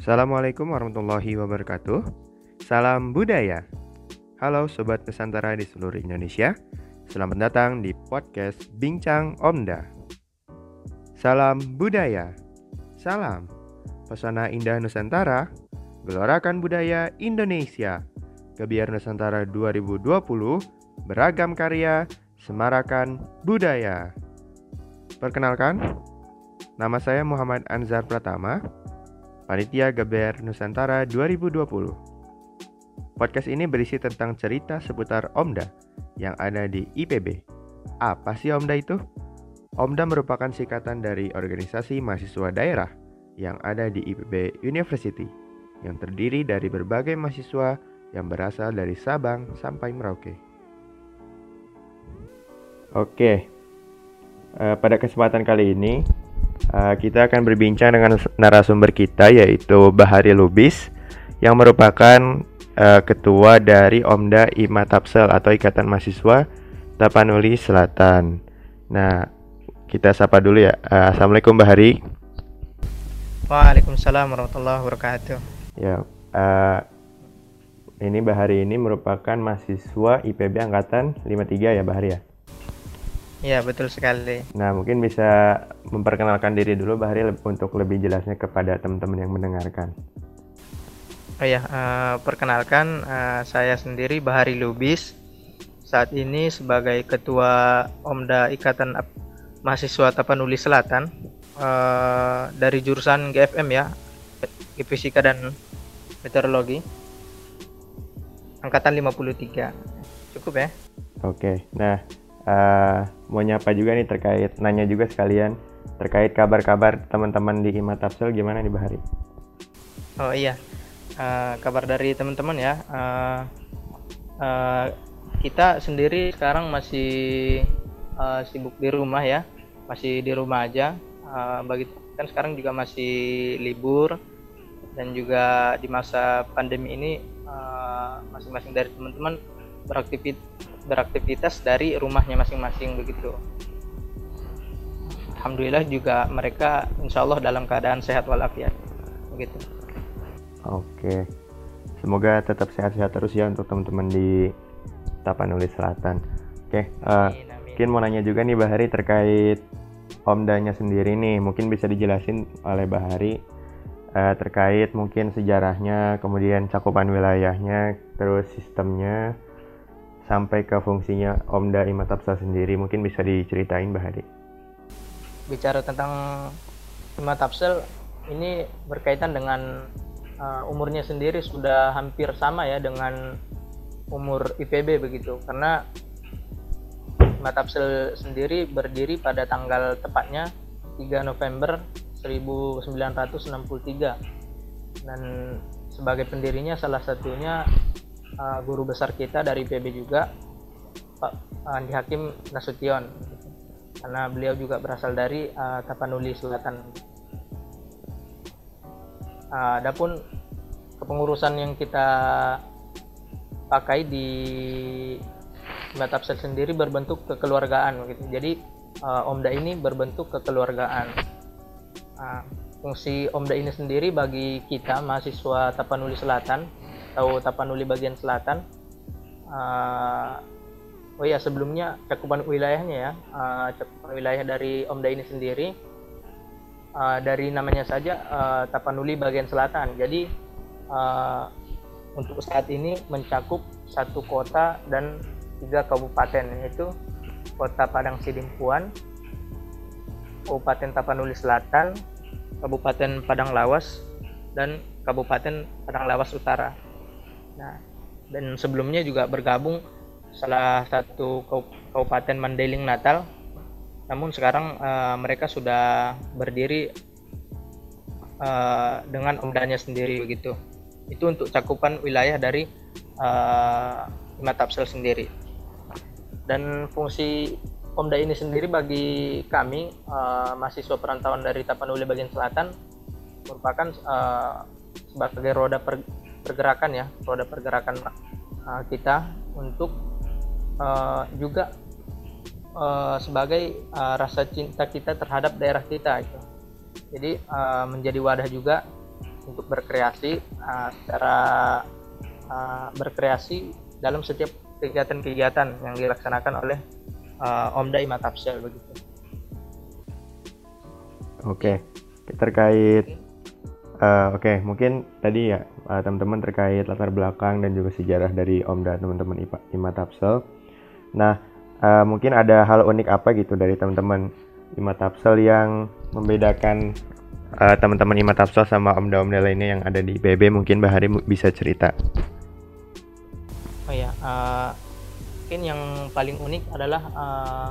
Assalamualaikum warahmatullahi wabarakatuh. Salam budaya. Halo sobat Nusantara di seluruh Indonesia. Selamat datang di podcast Bincang Omda. Salam budaya. Salam pesona indah Nusantara. Gelorakan budaya Indonesia. Kebiar Nusantara 2020 beragam karya semarakan budaya. Perkenalkan, nama saya Muhammad Anzar Pratama Panitia Geber Nusantara 2020. Podcast ini berisi tentang cerita seputar Omda yang ada di IPB. Apa sih Omda itu? Omda merupakan singkatan dari organisasi mahasiswa daerah yang ada di IPB University yang terdiri dari berbagai mahasiswa yang berasal dari Sabang sampai Merauke. Oke, uh, pada kesempatan kali ini Uh, kita akan berbincang dengan narasumber kita yaitu Bahari Lubis yang merupakan uh, ketua dari Omda IMA Tapsel atau Ikatan Mahasiswa Tapanuli Selatan. Nah, kita sapa dulu ya. Uh, Assalamualaikum Bahari. Waalaikumsalam warahmatullahi wabarakatuh. Ya, uh, ini Bahari ini merupakan mahasiswa IPB angkatan 53 ya Bahari ya? Iya betul sekali. Nah mungkin bisa memperkenalkan diri dulu Bahri untuk lebih jelasnya kepada teman-teman yang mendengarkan. Oh ya, uh, perkenalkan uh, saya sendiri Bahari Lubis. Saat ini sebagai Ketua Omda Ikatan Mahasiswa Tapanuli Selatan uh, dari jurusan GFM ya, Fisika dan Meteorologi. Angkatan 53. Cukup ya? Oke. Nah, uh, mau nyapa juga nih terkait nanya juga sekalian terkait kabar-kabar teman-teman di Hima Tapsel gimana nih Bahari? Oh iya, uh, kabar dari teman-teman ya. Uh, uh, kita sendiri sekarang masih uh, sibuk di rumah ya, masih di rumah aja. Uh, bagi kan sekarang juga masih libur dan juga di masa pandemi ini masing-masing uh, dari teman-teman beraktivitas beraktivitas dari rumahnya masing-masing begitu. Alhamdulillah juga mereka insya Allah dalam keadaan sehat walafiat begitu. Oke, semoga tetap sehat-sehat terus ya untuk teman-teman di Tapanuli Selatan. Oke, uh, mungkin mau nanya juga nih Bahari terkait Omdanya sendiri nih, mungkin bisa dijelasin oleh Bahari uh, terkait mungkin sejarahnya, kemudian cakupan wilayahnya, terus sistemnya, sampai ke fungsinya Omda Imatapsa sendiri mungkin bisa diceritain Mbak Hadi. Bicara tentang Imatapsel ini berkaitan dengan uh, umurnya sendiri sudah hampir sama ya dengan umur IPB begitu karena Imatapsel sendiri berdiri pada tanggal tepatnya 3 November 1963 dan sebagai pendirinya salah satunya uh, guru besar kita dari PB juga Pak Andi Hakim Nasution karena beliau juga berasal dari uh, Tapanuli Selatan. Uh, adapun kepengurusan yang kita pakai di Matapsel sendiri berbentuk kekeluargaan gitu. Jadi uh, Omda ini berbentuk kekeluargaan. Uh, fungsi Omda ini sendiri bagi kita mahasiswa Tapanuli Selatan atau Tapanuli bagian selatan. Uh, oh ya sebelumnya cakupan wilayahnya ya, uh, cakupan wilayah dari Omda ini sendiri uh, dari namanya saja uh, Tapanuli bagian selatan. Jadi uh, untuk saat ini mencakup satu kota dan tiga kabupaten yaitu Kota Padang Sidimpuan, Kabupaten Tapanuli Selatan, Kabupaten Padang Lawas, dan Kabupaten Padang Lawas Utara. Nah, dan sebelumnya juga bergabung salah satu kabupaten Mandailing Natal. Namun sekarang uh, mereka sudah berdiri uh, dengan omdanya sendiri begitu. Itu untuk cakupan wilayah dari uh, Tapsel sendiri. Dan fungsi Omda ini sendiri bagi kami uh, mahasiswa perantauan dari Tapanuli bagian selatan merupakan uh, sebagai roda per, pergerakan ya roda pergerakan uh, kita untuk uh, juga uh, sebagai uh, rasa cinta kita terhadap daerah kita itu jadi uh, menjadi wadah juga untuk berkreasi uh, secara uh, berkreasi dalam setiap kegiatan-kegiatan yang dilaksanakan oleh uh, Omda Imatapsel begitu. Oke, terkait uh, oke okay, mungkin tadi ya uh, teman-teman terkait latar belakang dan juga sejarah dari Omda teman-teman Imatapsel. Nah, uh, mungkin ada hal unik apa gitu dari teman-teman Imatapsel yang membedakan uh, teman-teman Imatapsel sama Omda-Omda lainnya yang ada di IPB mungkin Bahari bisa cerita. Oh ya, uh, mungkin yang paling unik adalah uh,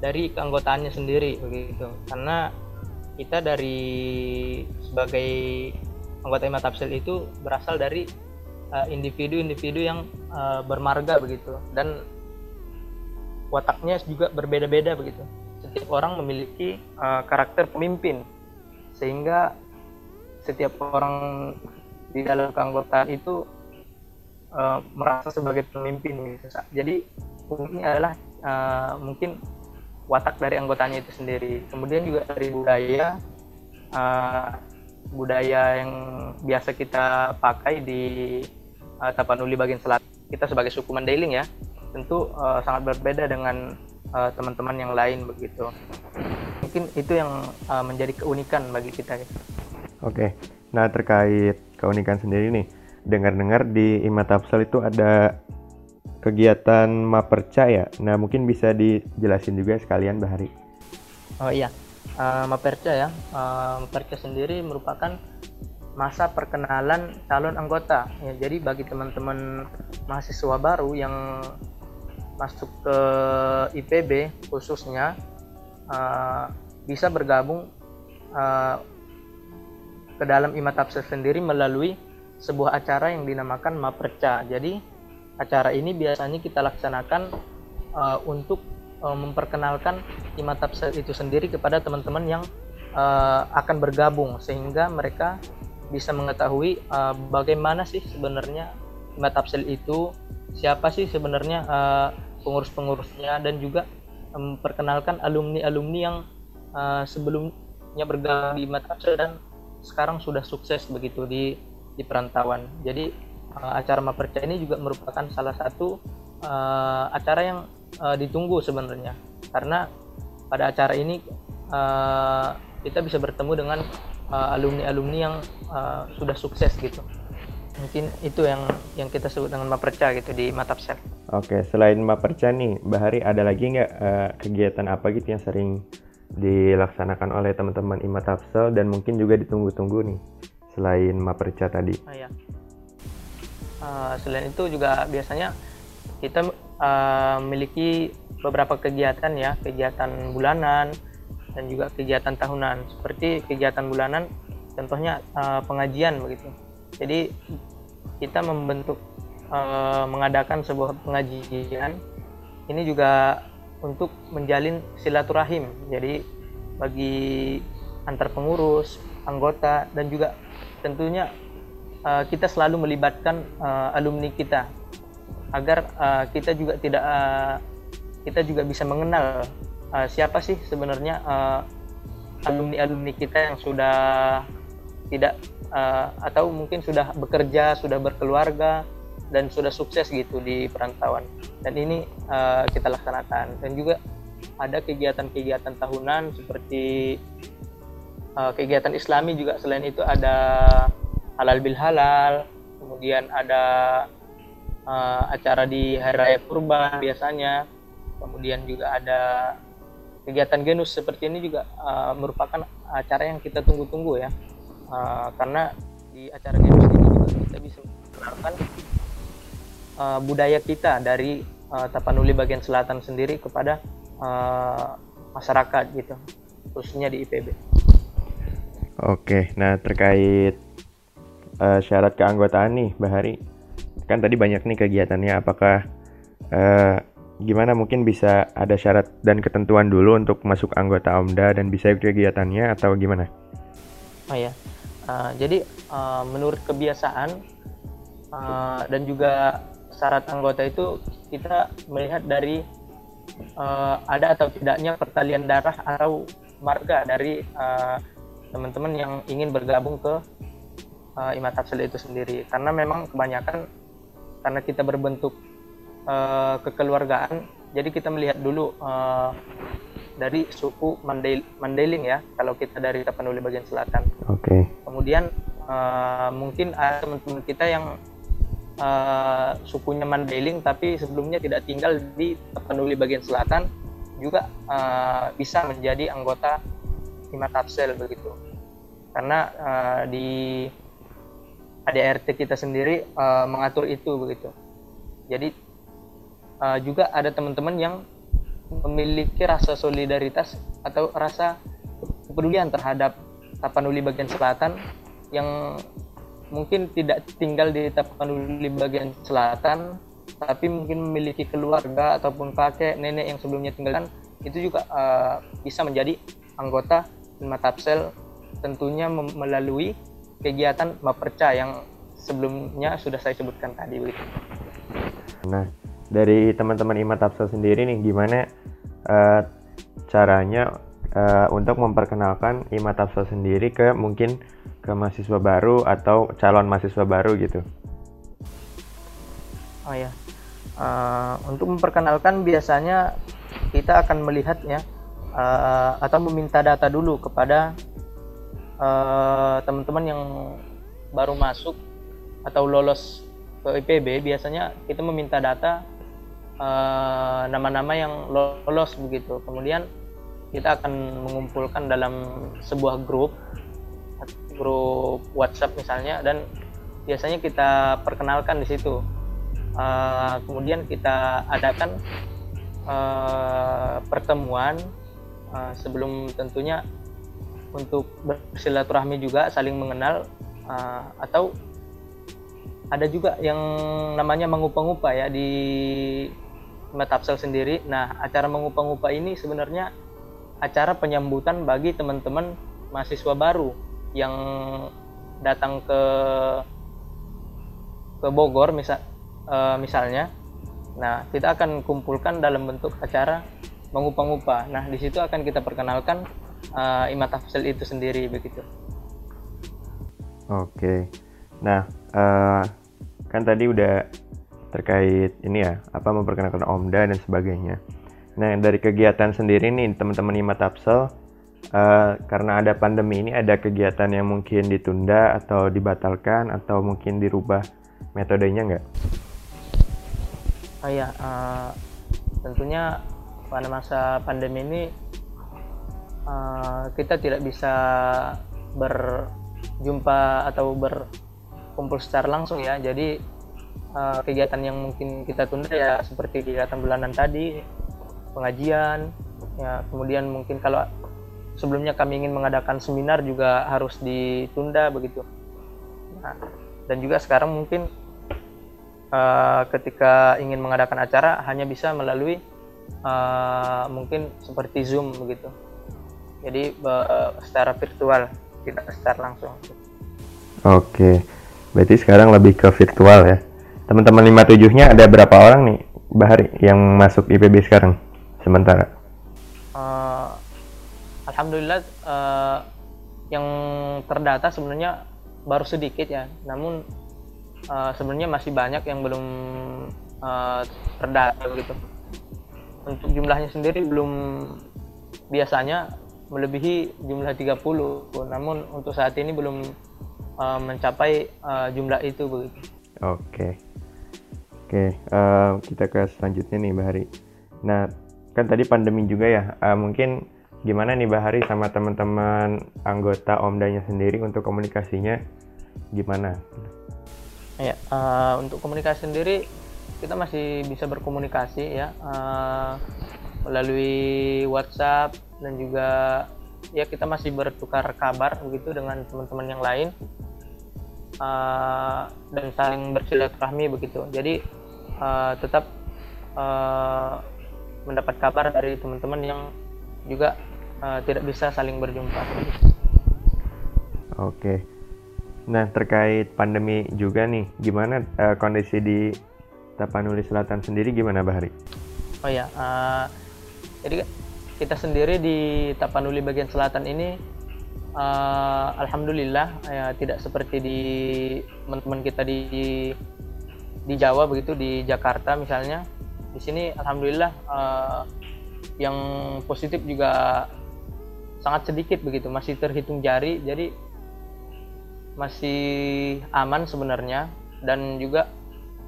dari keanggotaannya sendiri begitu karena kita dari sebagai anggota Ima Tafsir itu berasal dari eh, individu-individu uh, yang uh, bermarga begitu dan wataknya juga berbeda-beda begitu. Setiap orang memiliki uh, karakter pemimpin sehingga setiap orang di dalam keanggotaan itu uh, merasa sebagai pemimpin gitu. Jadi ini adalah uh, mungkin watak dari anggotanya itu sendiri. Kemudian juga dari budaya uh, budaya yang biasa kita pakai di uh, Tapanuli bagian selatan. Kita sebagai suku Mandailing ya, tentu uh, sangat berbeda dengan teman-teman uh, yang lain begitu. Mungkin itu yang uh, menjadi keunikan bagi kita. Oke, nah terkait keunikan sendiri nih, dengar-dengar di Imatapsel itu ada kegiatan Maperca ya. Nah, mungkin bisa dijelasin juga sekalian Bahari. Oh iya, uh, Maperca ya. Uh, Maperca sendiri merupakan masa perkenalan calon anggota. Ya, jadi bagi teman-teman mahasiswa baru yang masuk ke IPB khususnya uh, bisa bergabung uh, ke dalam Imatapsa sendiri melalui sebuah acara yang dinamakan Maperca. Jadi acara ini biasanya kita laksanakan uh, untuk uh, memperkenalkan Imat Tafsir itu sendiri kepada teman-teman yang uh, akan bergabung sehingga mereka bisa mengetahui uh, bagaimana sih sebenarnya Imat Tafsir itu siapa sih sebenarnya uh, pengurus-pengurusnya dan juga memperkenalkan alumni-alumni yang uh, sebelumnya bergabung di Tafsir dan sekarang sudah sukses begitu di di perantauan. Jadi uh, acara Maperca ini juga merupakan salah satu uh, acara yang uh, ditunggu sebenarnya karena pada acara ini uh, kita bisa bertemu dengan alumni-alumni uh, yang uh, sudah sukses gitu mungkin itu yang yang kita sebut dengan Maperca gitu di Matapsel. Oke, selain Maperca nih, Bahari ada lagi nggak uh, kegiatan apa gitu yang sering dilaksanakan oleh teman-teman Imatapsel dan mungkin juga ditunggu-tunggu nih selain Maperca tadi? Oh, iya. Uh, selain itu juga biasanya kita uh, memiliki beberapa kegiatan ya, kegiatan bulanan dan juga kegiatan tahunan. Seperti kegiatan bulanan, contohnya uh, pengajian begitu. Jadi kita membentuk uh, mengadakan sebuah pengajian ini juga untuk menjalin silaturahim. Jadi bagi antar pengurus, anggota dan juga tentunya uh, kita selalu melibatkan uh, alumni kita agar uh, kita juga tidak uh, kita juga bisa mengenal uh, siapa sih sebenarnya uh, alumni alumni kita yang sudah tidak uh, atau mungkin sudah bekerja sudah berkeluarga dan sudah sukses gitu di perantauan. Dan ini uh, kita laksanakan. Dan juga ada kegiatan-kegiatan tahunan seperti uh, kegiatan Islami juga. Selain itu ada halal bil halal. Kemudian ada uh, acara di hari raya kurban biasanya. Kemudian juga ada kegiatan genus seperti ini juga uh, merupakan acara yang kita tunggu-tunggu ya. Uh, karena di acara genus ini juga kita bisa mengenalkan uh, budaya kita dari uh, Tapanuli bagian selatan sendiri kepada uh, masyarakat gitu khususnya di IPB. Oke, nah terkait uh, syarat keanggotaan nih, Bahari. Kan tadi banyak nih kegiatannya. Apakah uh, gimana mungkin bisa ada syarat dan ketentuan dulu untuk masuk anggota OMDA dan bisa kegiatannya atau gimana? Oh ya, uh, jadi uh, menurut kebiasaan uh, dan juga syarat anggota itu kita melihat dari uh, ada atau tidaknya pertalian darah atau marga dari teman-teman uh, yang ingin bergabung ke uh, Imat Tafsel itu sendiri karena memang kebanyakan karena kita berbentuk uh, kekeluargaan jadi kita melihat dulu uh, dari suku Mandailing ya kalau kita dari Tapanuli bagian selatan. Oke. Okay. Kemudian uh, mungkin ada teman-teman kita yang uh, sukunya Mandailing tapi sebelumnya tidak tinggal di Tapanuli bagian selatan juga uh, bisa menjadi anggota Himat Tafsel begitu. Karena uh, di ADRT kita sendiri uh, mengatur itu begitu. Jadi uh, juga ada teman-teman yang memiliki rasa solidaritas atau rasa kepedulian terhadap Tapanuli bagian selatan yang mungkin tidak tinggal di Tapanuli bagian selatan tapi mungkin memiliki keluarga ataupun kakek nenek yang sebelumnya tinggal itu juga uh, bisa menjadi anggota Matapsel tentunya melalui kegiatan Maperca yang sebelumnya sudah saya sebutkan tadi begitu. Nah, dari teman-teman IMA Tapsel sendiri nih gimana uh, caranya uh, untuk memperkenalkan IMA Tapsel sendiri ke mungkin ke mahasiswa baru atau calon mahasiswa baru gitu? Oh ya, uh, untuk memperkenalkan biasanya kita akan melihat ya uh, atau meminta data dulu kepada teman-teman uh, yang baru masuk atau lolos ke IPB biasanya kita meminta data Eh, nama-nama uh, yang lolos begitu. Kemudian kita akan mengumpulkan dalam sebuah grup grup WhatsApp misalnya dan biasanya kita perkenalkan di situ. Uh, kemudian kita adakan uh, pertemuan uh, sebelum tentunya untuk bersilaturahmi juga saling mengenal uh, atau ada juga yang namanya mengupa-ngupa ya di Metapsel sendiri. Nah, acara mengupa-ngupa ini sebenarnya acara penyambutan bagi teman-teman mahasiswa baru yang datang ke ke Bogor misal uh, misalnya. Nah, kita akan kumpulkan dalam bentuk acara mengupa-ngupa. Nah, di situ akan kita perkenalkan uh, Imat Tafsel itu sendiri begitu. Oke. Nah, uh, kan tadi udah terkait ini ya apa memperkenalkan Omda dan sebagainya. Nah dari kegiatan sendiri nih teman-teman Ima Tapsel uh, karena ada pandemi ini ada kegiatan yang mungkin ditunda atau dibatalkan atau mungkin dirubah metodenya nggak? Oh ya uh, tentunya pada masa pandemi ini uh, kita tidak bisa berjumpa atau berkumpul secara langsung ya. Jadi uh, kegiatan yang mungkin kita tunda ya seperti kegiatan bulanan tadi pengajian ya kemudian mungkin kalau sebelumnya kami ingin mengadakan seminar juga harus ditunda begitu. Nah, dan juga sekarang mungkin uh, ketika ingin mengadakan acara hanya bisa melalui uh, mungkin seperti zoom begitu jadi uh, secara virtual tidak secara langsung. Oke. Berarti sekarang lebih ke virtual ya. Teman-teman 57-nya ada berapa orang nih Bahari yang masuk IPB sekarang? Sementara? Uh, Alhamdulillah uh, yang terdata sebenarnya baru sedikit ya, namun uh, sebenarnya masih banyak yang belum uh, terdata begitu. Untuk jumlahnya sendiri belum biasanya melebihi jumlah 30, namun untuk saat ini belum uh, mencapai uh, jumlah itu begitu. Oke. Okay. Oke, uh, kita ke selanjutnya nih Mbak Hari. Nah, kan tadi pandemi juga ya. Uh, mungkin gimana nih Mbak Hari sama teman-teman anggota Omdanya sendiri untuk komunikasinya gimana? Ya, uh, untuk komunikasi sendiri kita masih bisa berkomunikasi ya uh, melalui WhatsApp dan juga ya kita masih bertukar kabar begitu dengan teman-teman yang lain uh, dan saling bersilaturahmi begitu. Jadi uh, tetap uh, mendapat kabar dari teman-teman yang juga uh, tidak bisa saling berjumpa. Oke. Nah terkait pandemi juga nih, gimana uh, kondisi di Tapanuli Selatan sendiri gimana Bahari? Oh ya, uh, jadi kita sendiri di Tapanuli bagian selatan ini uh, alhamdulillah ya tidak seperti di teman-teman kita di di Jawa begitu di Jakarta misalnya. Di sini alhamdulillah uh, yang positif juga sangat sedikit begitu masih terhitung jari jadi masih aman sebenarnya dan juga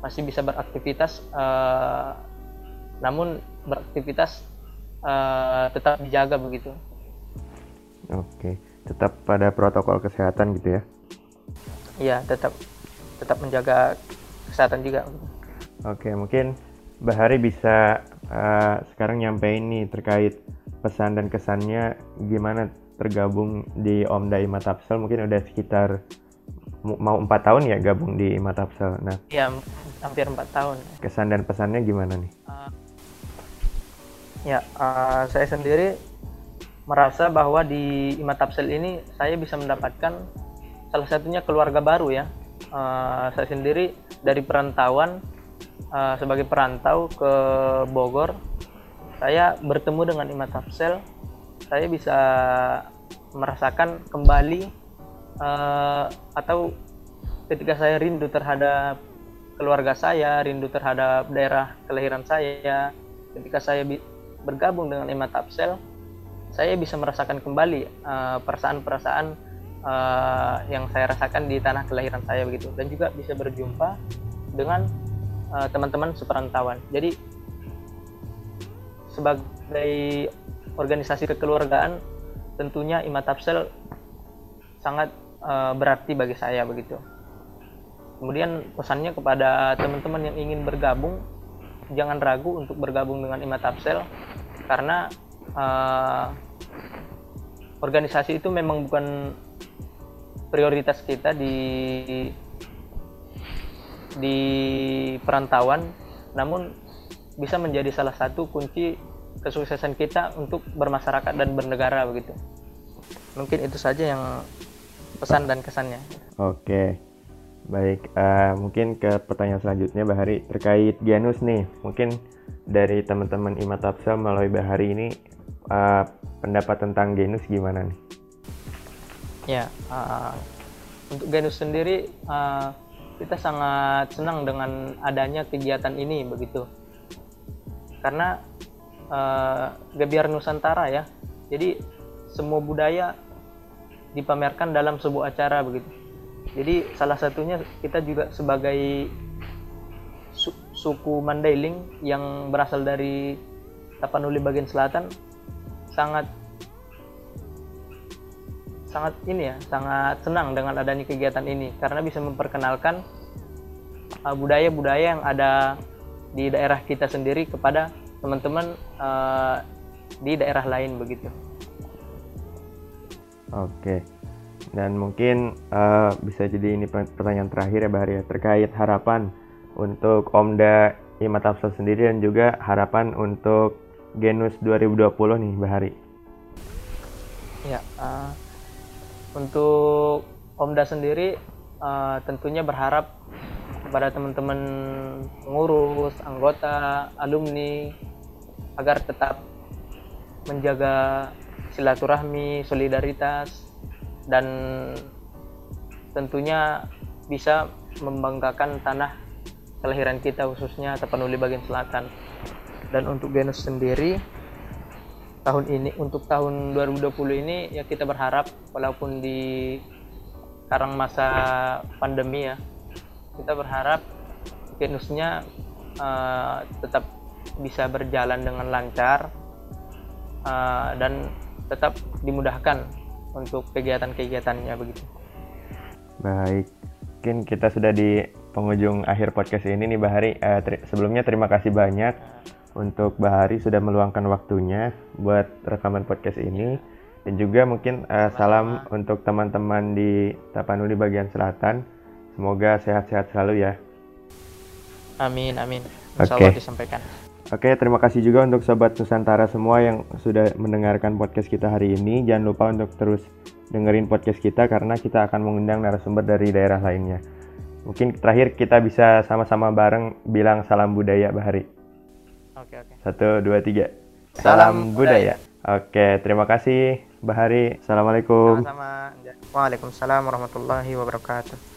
masih bisa beraktivitas uh, namun beraktivitas uh, tetap dijaga begitu oke tetap pada protokol kesehatan gitu ya iya tetap tetap menjaga kesehatan juga oke mungkin Bahari bisa uh, sekarang nyampein nih terkait pesan dan kesannya gimana tergabung di Omda Imatapsel mungkin udah sekitar mau empat tahun ya gabung di Imatapsel. Nah, ya hampir empat tahun. Kesan dan pesannya gimana nih? Uh, ya, uh, saya sendiri merasa bahwa di Imatapsel ini saya bisa mendapatkan salah satunya keluarga baru ya. Uh, saya sendiri dari perantauan uh, sebagai perantau ke Bogor, saya bertemu dengan Imatapsel saya bisa merasakan kembali uh, atau ketika saya rindu terhadap keluarga saya, rindu terhadap daerah kelahiran saya, ketika saya bergabung dengan Emat Tapsel, saya bisa merasakan kembali eh, perasaan-perasaan uh, uh, yang saya rasakan di tanah kelahiran saya begitu, dan juga bisa berjumpa dengan teman-teman uh, seperantauan. Jadi sebagai organisasi kekeluargaan tentunya Imatapsel sangat uh, berarti bagi saya begitu. Kemudian pesannya kepada teman-teman yang ingin bergabung jangan ragu untuk bergabung dengan Imatapsel karena uh, organisasi itu memang bukan prioritas kita di di perantauan namun bisa menjadi salah satu kunci kesuksesan kita untuk bermasyarakat dan bernegara begitu. Mungkin itu saja yang pesan dan kesannya. Oke. Baik, uh, mungkin ke pertanyaan selanjutnya Bahari terkait Genus nih. Mungkin dari teman-teman Imat Tapsel melalui Bahari ini uh, pendapat tentang Genus gimana nih? Ya, uh, untuk Genus sendiri uh, kita sangat senang dengan adanya kegiatan ini begitu. Karena uh, Gebiar Nusantara ya. Jadi semua budaya dipamerkan dalam sebuah acara begitu. Jadi salah satunya kita juga sebagai su suku Mandailing yang berasal dari Tapanuli bagian selatan sangat sangat ini ya sangat senang dengan adanya kegiatan ini karena bisa memperkenalkan uh, budaya-budaya uh, yang ada di daerah kita sendiri kepada teman-teman uh, di daerah lain begitu. Oke. Dan mungkin uh, bisa jadi ini pertanyaan terakhir ya Bahari ya terkait harapan untuk Omda Imatapsel sendiri dan juga harapan untuk Genus 2020 nih Bahari. Ya, uh, untuk Omda sendiri uh, tentunya berharap kepada teman-teman pengurus, anggota, alumni agar tetap menjaga silaturahmi, solidaritas, dan tentunya bisa membanggakan tanah kelahiran kita khususnya Tapanuli bagian selatan. Dan untuk Genus sendiri tahun ini untuk tahun 2020 ini ya kita berharap walaupun di sekarang masa pandemi ya kita berharap Genusnya uh, tetap bisa berjalan dengan lancar uh, dan tetap dimudahkan untuk kegiatan-kegiatannya begitu. Baik, mungkin kita sudah di penghujung akhir podcast ini nih Bahari. Uh, ter sebelumnya terima kasih banyak untuk Bahari sudah meluangkan waktunya buat rekaman podcast ini dan juga mungkin uh, salam untuk teman-teman di Tapanuli bagian selatan. Semoga sehat-sehat selalu ya. Amin, amin. Insya okay. disampaikan. Oke, terima kasih juga untuk Sobat Nusantara semua yang sudah mendengarkan podcast kita hari ini. Jangan lupa untuk terus dengerin podcast kita karena kita akan mengundang narasumber dari daerah lainnya. Mungkin terakhir kita bisa sama-sama bareng bilang salam budaya Bahari. Oke, oke. Satu, dua, tiga. Salam, salam budaya. budaya. Oke, terima kasih. Bahari. Assalamualaikum. Sama-sama. Waalaikumsalam warahmatullahi wabarakatuh.